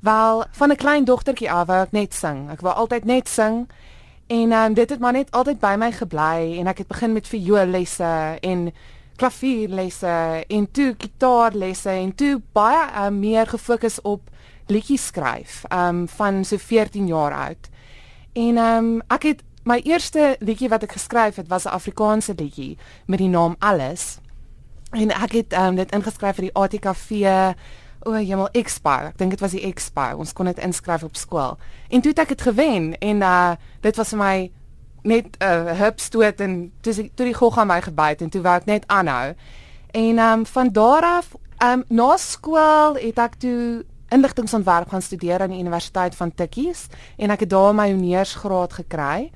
Wel, van 'n klein dogtertjie af wou ek net sing. Ek wou altyd net sing. En um, dit het maar net altyd by my gebly en ek het begin met vioollesse en klavierlesse en toe gitaarlesse en toe baie um, meer gefokus op liedjies skryf um van so 14 jaar oud. En um ek het my eerste liedjie wat ek geskryf het was 'n Afrikaanse liedjie met die naam Alles. En ek het um dit ingeskryf vir die ATKV O, oh, jemmel Expo. Ek dink dit was die Expo. Ons kon dit inskryf op skool. En toe het ek dit gewen en uh dit was vir my net 'n uh, hupstoot en toe die, toe die gogga my gebyt en toe wou ek net aanhou. En um van daar af um na skool het ek toe inligtingontwerp gaan studeer aan die Universiteit van Tikkies en ek het daar my honeursgraad gekry.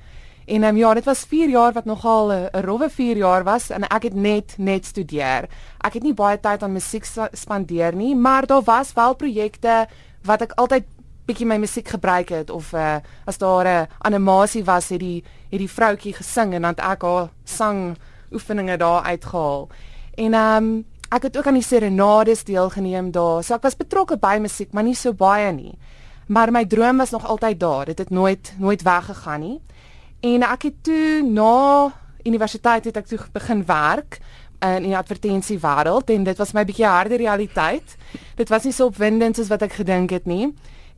En um, ja, dit was 4 jaar wat nogal 'n rowwe 4 jaar was en ek het net net studeer. Ek het nie baie tyd aan musiek spandeer nie, maar daar was wel projekte wat ek altyd bietjie my musiek gebruik het of uh, as daar 'n animasie was het die het die vroutjie gesing en dan ek haar sang oefeninge daar uitgehaal. En ehm um, ek het ook aan die serenades deelgeneem daar. So ek was betrokke by musiek, maar nie so baie nie. Maar my droom was nog altyd daar. Dit het nooit nooit weggegaan nie. En ek het toe na universiteit het ek toe begin werk in die advertensiewêreld en dit was my bietjie harde realiteit. Dit was nie so opwindend soos wat ek gedink het nie.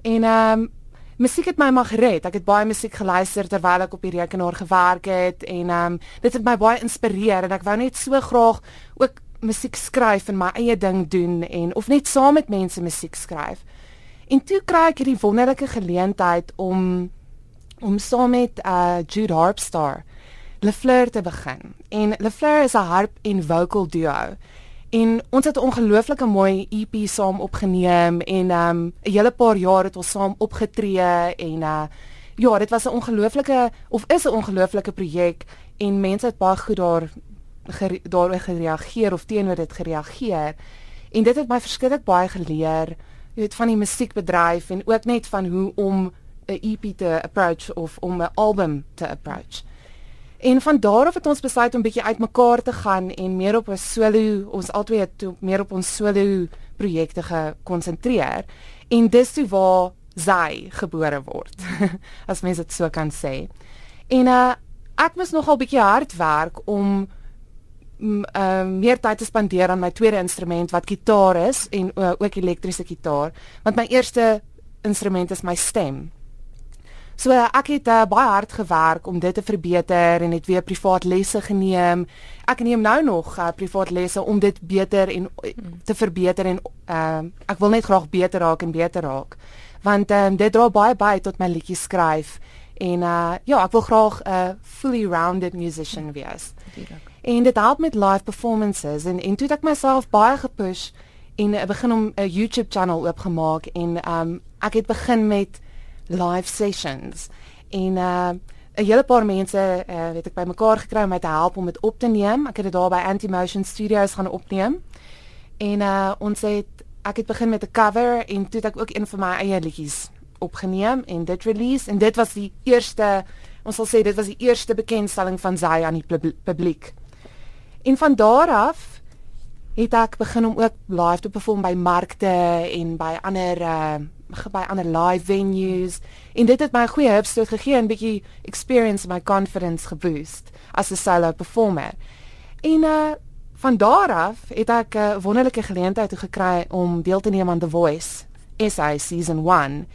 En ehm um, musiek het my maar gered. Ek het baie musiek geluister terwyl ek op die rekenaar gewerk het en ehm um, dit het my baie inspireer en ek wou net so graag ook musiek skryf en my eie ding doen en of net saam met mense musiek skryf. En toe kry ek hierdie wonderlike geleentheid om om saam met uh Jude Harpstar Le Fleur te begin. En Le Fleur is 'n harp en vocal duo. En ons het 'n ongelooflike mooi EP saam opgeneem en um 'n hele paar jaar het ons saam opgetree en uh ja, dit was 'n ongelooflike of is 'n ongelooflike projek en mense het baie goed daar daaroor gereageer of teenoor dit gereageer. En dit het my verskriklik baie geleer, jy weet van die musiekbedryf en ook net van hoe om 'n EP te approach of om 'n album te approach. En van daar af het ons besluit om bietjie uitmekaar te gaan en meer op 'n solo, ons albei het toe meer op ons solo projekte gekonsentreer. En dis toe waar sy gebore word. As mens dit so kan sê. En uh ek moes nogal bietjie hard werk om mm, uh meer tyd te spandeer aan my tweede instrument wat gitaar is en uh, ook elektriese gitaar, want my eerste instrument is my stem. So ek het uh, baie hard gewerk om dit te verbeter en het weer privaat lesse geneem. Ek neem nou nog uh, privaat lesse om dit beter en uh, te verbeter en uh, ek wil net graag beter raak en beter raak. Want um, dit dra baie by tot my liedjies skryf en uh, ja, ek wil graag 'n uh, fully rounded musician wees. En dit help met live performances en en toe het ek myself baie gepush en uh, begin om 'n YouTube channel oopgemaak en um, ek het begin met live sessions en uh 'n hele paar mense uh, weet ek bymekaar gekry om my te help om dit op te neem. Ek het dit daar by Antimotion Studios gaan opneem. En uh ons het ek het begin met 'n cover en toe het ek ook een van my eie liedjies opgeneem en dit release en dit was die eerste ons sal sê dit was die eerste bekendstelling van sy aan die publiek. En van daar af het ek begin om ook live te perform by markte en by ander uh by ander live venues en dit het my goeie hupstoot gegee en bietjie experience my confidence geboost as 'n solo performer. En uh van daar af het ek 'n uh, wonderlike geleentheid gekry om deel te neem aan The Voice SA season 1.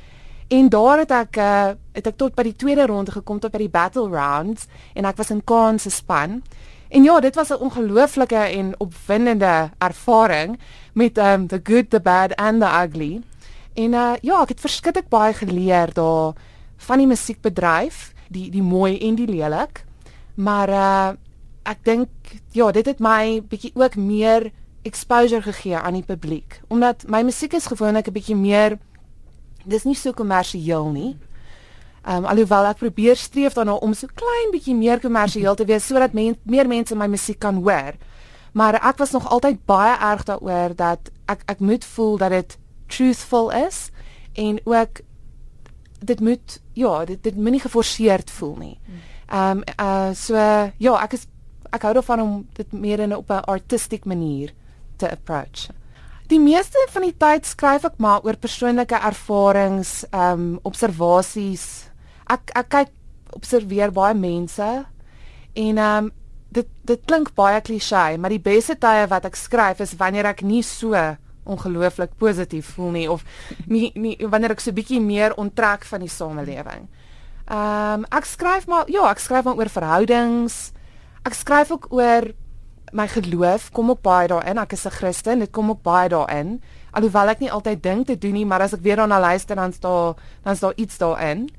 En daar het ek uh het ek tot by die tweede ronde gekom tot by die battle rounds en ek was in Kaan se span. En ja, dit was 'n ongelooflike en opwindende ervaring met um the good, the bad and the ugly. En uh ja, ek het verskriklik baie geleer daar van die musiekbedryf, die die mooi en die lelik. Maar uh ek dink ja, dit het my bietjie ook meer exposure gegee aan die publiek omdat my musiek is gewoonlik 'n bietjie meer dis nie so kommersieel nie. Um, alhoewel ek probeer streef daarna om so klein bietjie meer kommersieel te wees sodat men, meer mense my musiek kan hoor. Maar ek was nog altyd baie erg daaroor dat ek ek moet voel dat dit truthful is en ook dit moet ja, dit dit moenie geforseerd voel nie. Ehm um, uh so ja, ek is ek hou daarvan om dit meer in op 'n artistic manier te approach. Die meeste van die tyd skryf ek maar oor persoonlike ervarings, ehm um, observasies. Ek ek kyk observeer baie mense en ehm um, dit dit klink baie klisjé, maar die beste tye wat ek skryf is wanneer ek nie so ongelooflik positief voel nie of nie, nie wanneer ek so bietjie meer onttrek van die samelewing. Ehm um, ek skryf maar ja, ek skryf maar oor verhoudings. Ek skryf ook oor my geloof kom ook baie daarin. Ek is 'n Christen, dit kom ook baie daarin. Alhoewel ek nie altyd dink te doen nie, maar as ek weer daarna luister dan staan dan staan iets daarin.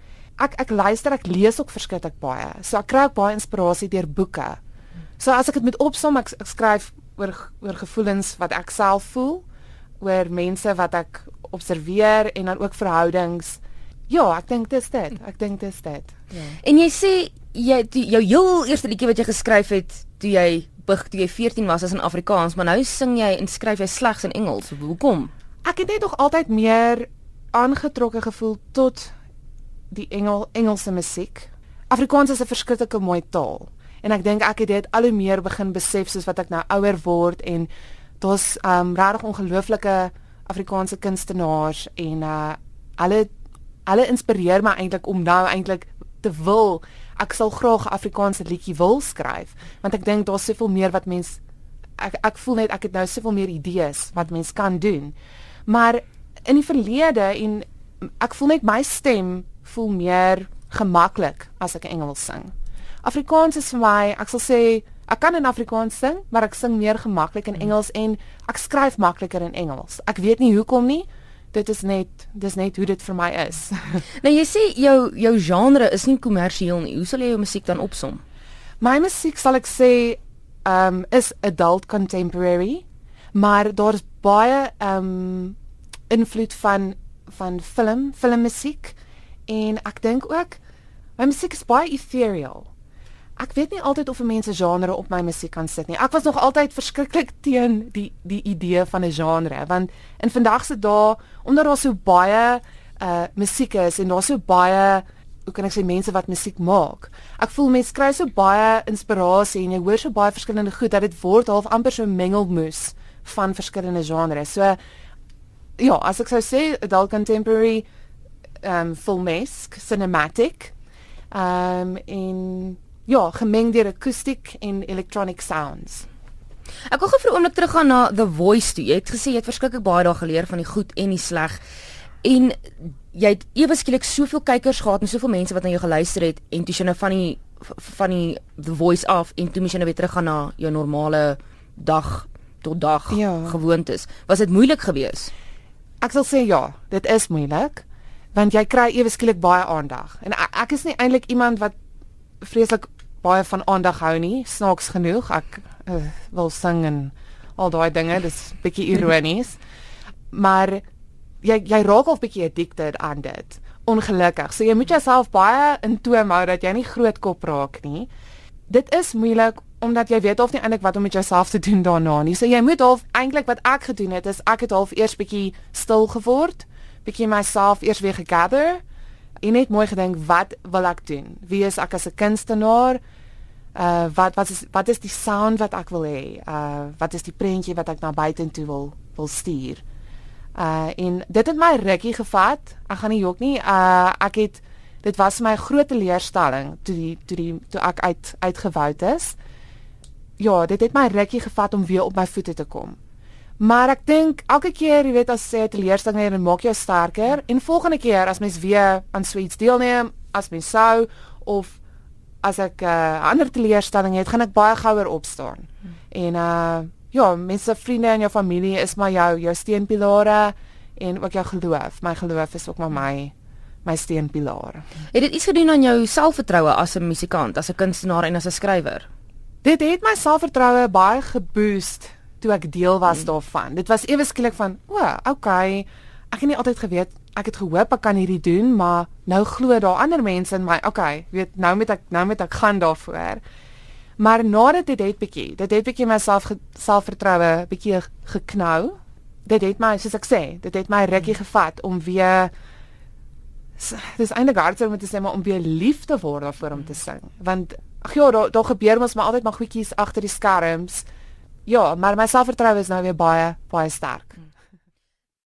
Ek ek luister, ek lees ook verskriklik baie. So ek kry ook baie inspirasie deur boeke. So as ek dit met opsom, ek, ek skryf oor oor gevoelens wat ek self voel, oor mense wat ek observeer en dan ook verhoudings. Ja, ek dink dis dit. Ek dink dis dit. Ja. En jy sê jy die, jou heel eerste liedjie wat jy geskryf het toe jy bug toe jy 14 was as in Afrikaans, maar nou sing jy en skryf jy slegs in Engels. Hoekom? Ek het net nog altyd meer aangetrokke gevoel tot die Engel Engelse musiek. Afrikaans is 'n verskriklike mooi taal en ek dink ek het dit al hoe meer begin besef soos wat ek nou ouer word en daar's um regtig ongelooflike Afrikaanse kunstenaars en uh alle alle inspireer my eintlik om nou eintlik te wil ek sal graag 'n Afrikaanse liedjie wil skryf want ek dink daar's soveel meer wat mens ek ek voel net ek het nou soveel meer idees wat mens kan doen. Maar in die verlede en ek voel net my stem voel meer gemaklik as ek Engels sing. Afrikaans is vir my, ek sal sê ek kan in Afrikaans sing, maar ek sing meer gemaklik in Engels en ek skryf makliker in Engels. Ek weet nie hoekom nie dit is net dis net hoe dit vir my is. nou jy sê jou jou genre is nie kommersieel nie. Hoe sal jy jou musiek dan opsom? My musiek sal ek sê um is adult contemporary, maar daar's baie um invloed van van film, filmmusiek en ek dink ook my musiek is baie ethereal ek weet nie altyd of 'n mens 'n genre op my musiek kan sit nie. Ek was nog altyd verskriklik teen die die idee van 'n genre want in vandag se dae omdat daar so baie uh musiek is en daar so baie hoe kan ek sê mense wat musiek maak. Ek voel mense kry so baie inspirasie en jy hoor so baie verskillende goed dat dit word half amper so mengelmoes van verskillende genres. So ja, as ek sou sê adult contemporary um filmesk, cinematic um in ja, gemeng deur akoestiek en electronic sounds. Ek wil gou vir 'n oomblik teruggaan na The Voice toe. Jy het gesê jy het verskriklik baie daar geleer van die goed en die sleg. En jy het ewe skielik soveel kykers gehad en soveel mense wat na jou geluister het en toe jy nou van die van die The Voice af en toe moet jy nou weer teruggaan na jou normale dag tot dag ja. gewoontes. Was dit moeilik geweest? Ek sal sê ja, dit is moeilik want jy kry ewe skielik baie aandag. En ek, ek is nie eintlik iemand wat vreeslik baie van aandag hou nie, snaaks genoeg. Ek uh, wil sing en al daai dinge, dis bietjie ironies. maar jy jy raak al bietjie addicted aan dit. Ongelukkig. So jy moet jouself baie in toom hou dat jy nie groot kop raak nie. Dit is moeilik omdat jy weet of nie eintlik wat om met jouself te doen daarna nie. So jy moet half eintlik wat ek gedoen het is ek het half eers bietjie stil geword, bietjie myself eers weer gegather en net mooi gedink wat wil ek doen? Wie is ek as 'n kunstenaar? Uh wat wat is wat is die sound wat ek wil hê? Uh wat is die prentjie wat ek na buite toe wil wil stuur? Uh en dit het my rukkie gevat. Ek gaan nie jok nie. Uh ek het dit was my groot leerstelling toe die toe die toe ek uit uitgewoud is. Ja, dit het my rukkie gevat om weer op my voete te kom. Maar ek dink elke keer, jy weet, as jy 'n teleurstelling het, dan maak jou sterker en volgende keer as mens weer aan sweets deelneem, as mens sou of as ek 'n uh, ander teleurstelling het, gaan ek baie gouer opstaan. Hmm. En uh ja, mense, vriende en jou familie is maar jou jou steunpilare en ook jou geloof. My geloof is ook maar my my steunpilaar. Het dit iets gedoen aan jou selfvertroue as 'n musikant, as 'n kunstenaar en as 'n skrywer? Dit het my selfvertroue baie geboost toe ek deel was mm. daarvan. Dit was ewe skielik van, o, oh, okay. Ek het nie altyd geweet ek het gehoop ek kan hierdie doen, maar nou glo daar ander mense in my. Okay, weet nou met ek nou met ek gaan daarvoor. Maar nadat dit het bietjie, dit het bietjie myself selfvertroue bietjie geknou. Dit het my, soos ek sê, dit het my rukkie gevat om weer dis eintlik hartseer om te sê maar om weer lief te word daarvoor om te sing. Want ag ja, daar daar gebeur mos maar altyd maar goedjies agter die skerms. Ja, maar my selfvertroue is nou weer baie baie sterk. Hmm.